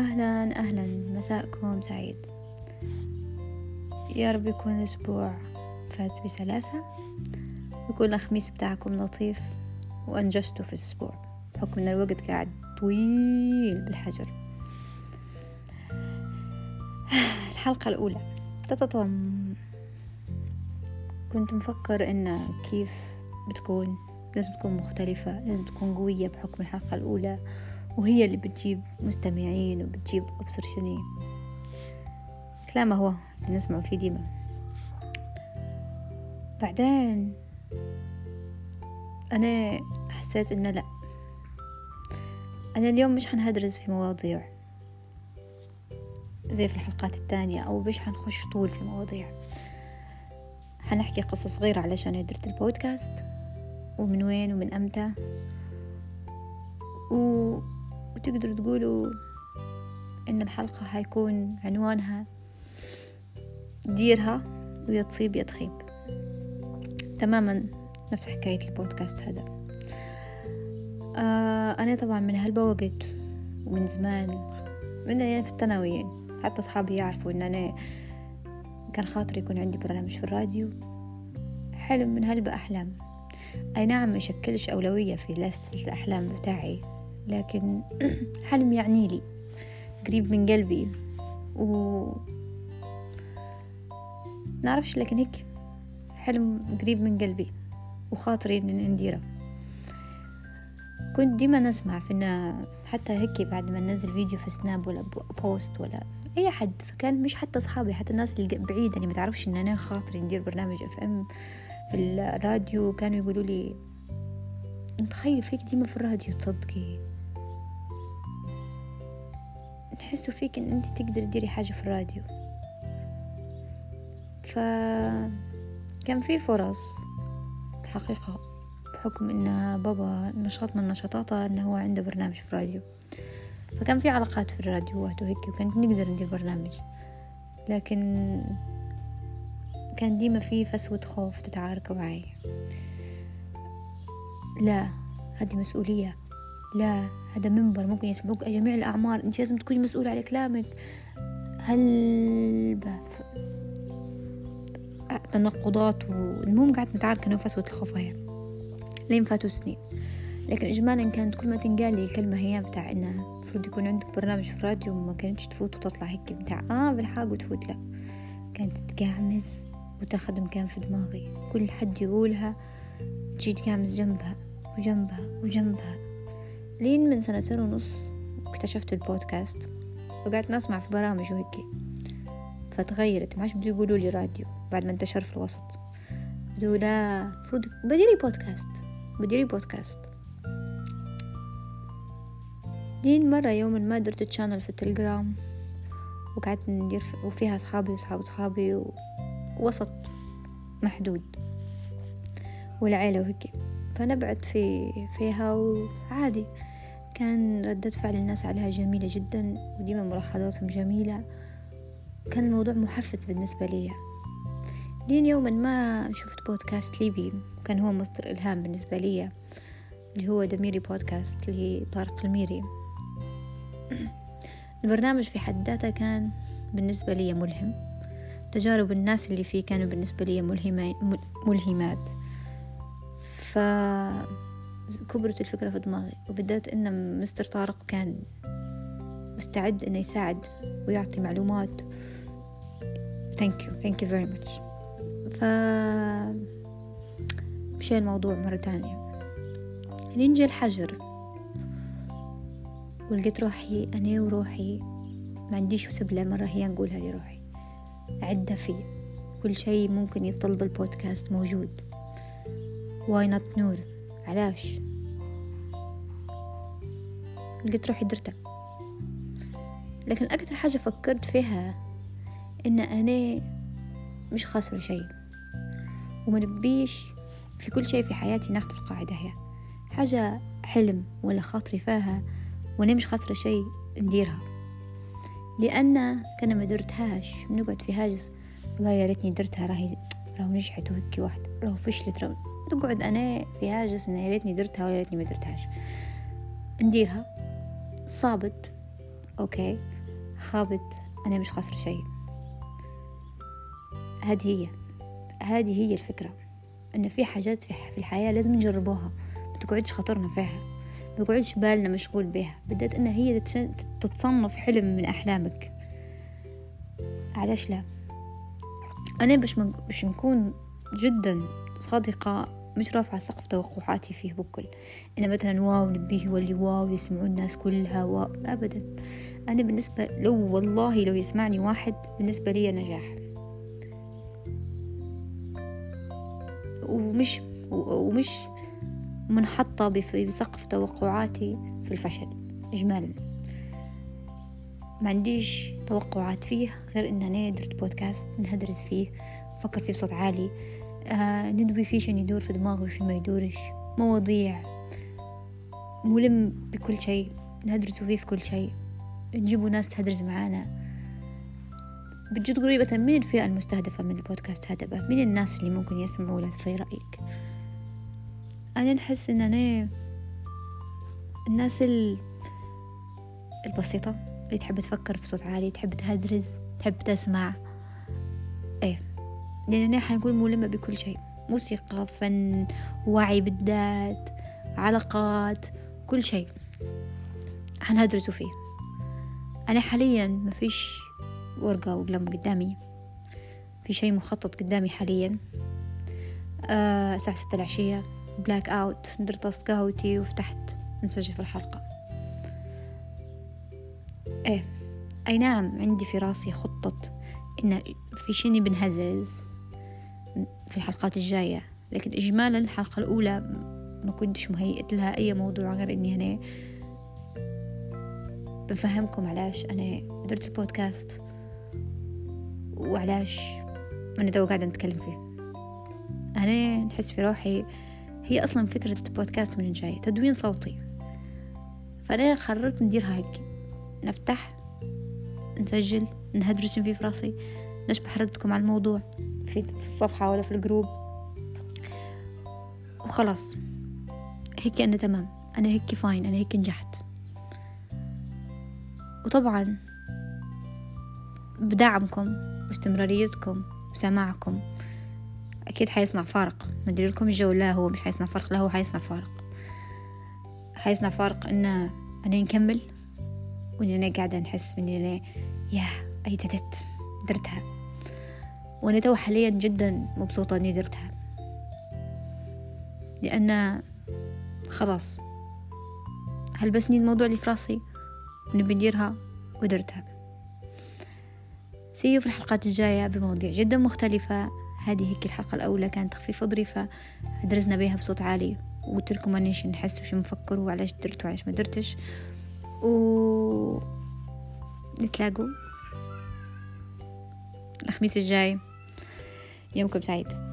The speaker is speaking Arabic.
أهلا أهلا. مساءكم سعيد. يا رب يكون الأسبوع فات بسلاسة. يكون الخميس بتاعكم لطيف وأنجزتوا في الأسبوع. بحكم أن الوقت قاعد طويل بالحجر. الحلقة الأولى. تتطم. كنت مفكر إن كيف بتكون. لازم تكون مختلفة لازم تكون قوية بحكم الحلقة الأولى. وهي اللي بتجيب مستمعين وبتجيب أبصر شني كلامه هو اللي نسمعه فيه ديما. بعدين أنا حسيت إنه لأ. أنا اليوم مش حنهدرز في مواضيع زي في الحلقات التانية أو مش حنخش طول في مواضيع. حنحكي قصة صغيرة علشان قدرت البودكاست. ومن وين ومن أمتى. و... وتقدروا تقولوا إن الحلقة حيكون عنوانها ديرها ويا تصيب يا تخيب. تماما نفس حكاية البودكاست هذا. آه أنا طبعا من هالبوقت ومن زمان من أيام في الثانوية حتى أصحابي يعرفوا إن أنا كان خاطري يكون عندي برنامج في الراديو. حلم من هلبة أحلام. أي نعم مشكلش أولوية في لستة الأحلام بتاعي. لكن حلم يعني لي قريب من قلبي. و نعرفش لكن هيك حلم قريب من قلبي وخاطري إن نديره. كنت ديما نسمع في إنه حتى هيك بعد ما ننزل فيديو في سناب ولا post ولا أي حد فكان مش حتى أصحابي حتى الناس اللي بعيدة اللي ما تعرفش إن أنا خاطري ندير برنامج FM في الراديو كانوا يقولوا لي نتخيل فيك ديما في الراديو تصدقي؟ نحسوا فيك إن أنت تقدر تديري حاجة في الراديو. فكان في فرص الحقيقة بحكم إن بابا نشاط من نشاطاته انه هو عنده برنامج في الراديو. فكان في علاقات في الراديوات وهيك وكانت نقدر ندير برنامج. لكن كان ديما في فسوة خوف تتعارك معي. لا هذه مسؤولية. لا هذا منبر ممكن يسمعوك جميع الأعمار. أنت لازم تكوني مسؤولة على كلامك. هل تنقضات والمهم قعدت نتعارك أنا وفسوة الخوف هي. لين فاتوا سنين لكن إجمالا كانت كل ما تنقال لي الكلمة هي بتاع إنها المفروض يكون عندك برنامج في الراديو وما كانتش تفوت وتطلع هيك بتاع آه بالحق وتفوت لا. كانت تتقعمز وتاخد مكان في دماغي. كل حد يقولها تجي تقعمز جنبها وجنبها وجنبها. لين من سنتين ونص اكتشفت البودكاست. وقعدت نسمع في برامج وهيك. فتغيرت. ما عادش بدو يقولوا لي راديو بعد ما انتشر في الوسط. بدو لا مفروض بديري بودكاست. بديري بودكاست. دين مرة يوم ما درت channel في التليجرام وقعدت ندير وفيها أصحابي وأصحاب أصحابي ووسط محدود. والعيلة وهيك. فنبعت في فيها وعادي. كان ردة فعل الناس عليها جميلة جدا وديما ملاحظاتهم جميلة. كان الموضوع محفز بالنسبة لي. لين يوما ما شفت بودكاست ليبي كان هو مصدر إلهام بالنسبة لي اللي هو دميري بودكاست لطارق الميري. البرنامج في حد ذاته كان بالنسبة لي ملهم. تجارب الناس اللي فيه كانوا بالنسبة لي ملهمات. ف كبرت الفكرة في دماغي وبدأت إن مستر طارق كان مستعد إنه يساعد ويعطي معلومات. Thank you thank you very much. ف مشي الموضوع مرة تانية. لين جا الحجر ولقيت روحي أنا وروحي ما عنديش سبلة مرة هي نقولها لروحي. عدة فيه كل شي ممكن يطلب البودكاست موجود. why not now؟ علاش؟ لقيت روحي درتها. لكن أكثر حاجة فكرت فيها إن أنا مش خاسرة شيء وما نبيش في كل شيء في حياتي ناخد القاعدة هي. حاجة حلم ولا خاطري فيها وأنا مش خاطرة شيء نديرها. لأن كان ما درتهاش بنقعد في هاجس والله يا ريتني درتها راهي راهو نجحت وهيك واحدة راهو فشلت راهو تقعد أنا في هاجس إن يا ريتني درتها ولا ريتني ما درتهاش. نديرها. صابت. أوكي. خابت. أنا مش خاسرة شيء. هذه هي. هذه هي الفكرة. إن في حاجات في الحياة لازم نجربوها. ما تقعدش خاطرنا فيها. ما تقعدش بالنا مشغول بها بدأت إن هي تتصنف حلم من أحلامك. علاش لا؟ أنا باش باش نكون جدا صادقة مش رافعة سقف توقعاتي فيه بكل أنا مثلا واو نبيه يولي واو يسمعون الناس كلها واو. أبدا. أنا بالنسبة لو والله لو يسمعني واحد بالنسبة لي نجاح. ومش ومش منحطة بسقف توقعاتي في الفشل. إجمالا. ما عنديش توقعات فيه غير إن أنا درت بودكاست نهدرز فيه نفكر فيه بصوت عالي. آه ندوي فيه شن يدور في دماغي وشن ما يدورش. مواضيع. ملم بكل شيء. نهدرسوا فيه في كل شيء. نجيبوا ناس تهدرز معانا. بجد قريبة من الفئة المستهدفة من البودكاست هذا من الناس اللي ممكن يسمعوا ولا في رأيك. أنا نحس إن أنا الناس البسيطة اللي تحب تفكر في صوت عالي تحب تهدرز تحب تسمع. إيه. لأن أنا حنكون ملمة بكل شيء. موسيقى فن وعي بالذات علاقات كل شيء حنهدرسوا فيه. أنا حاليا ما فيش ورقة وقلم قدامي. في شيء مخطط قدامي حاليا. آه الساعة ستة العشية. blackout درت قهوتي وفتحت نسجل في الحلقة. إيه. أي نعم عندي في راسي خطة إن في شيني بنهزز في الحلقات الجاية. لكن اجمالا الحلقة الأولى ما كنتش مهيئة لها أي موضوع غير إني أنا بفهمكم علاش أنا درت البودكاست وعلاش أنا تو قاعدة نتكلم فيه. أنا نحس في روحي هي أصلا فكرة البودكاست من جاية تدوين صوتي. فأنا قررت نديرها هيك نفتح نسجل نهدرس في راسي نشبح ردكم على الموضوع. في, الصفحة ولا في ال group. وخلاص. هيك أنا تمام. أنا هيك fine أنا هيك نجحت. وطبعا بدعمكم واستمراريتكم وسماعكم أكيد حيصنع فارق. ما لكم الجو لا هو مش حيصنع فارق. لا هو حيصنع فارق. حيصنع فارق إن أنا نكمل وإني أنا قاعدة نحس إني أنا yay درتها. وأنا تو حاليا جدا مبسوطة إني درتها لأن خلاص هلبسني الموضوع اللي في راسي ونبي نديرها ودرتها. see you في الحلقات الجاية بمواضيع جدا مختلفة. هذه هيك الحلقة الأولى كانت تخفيف ظريفة درسنا بيها بصوت عالي وقلت لكم أنا شو نحس وشو نفكر وعلاش درت وعلاش ما درتش. و نتلاقوا الخميس الجاي. يومكم سعيد.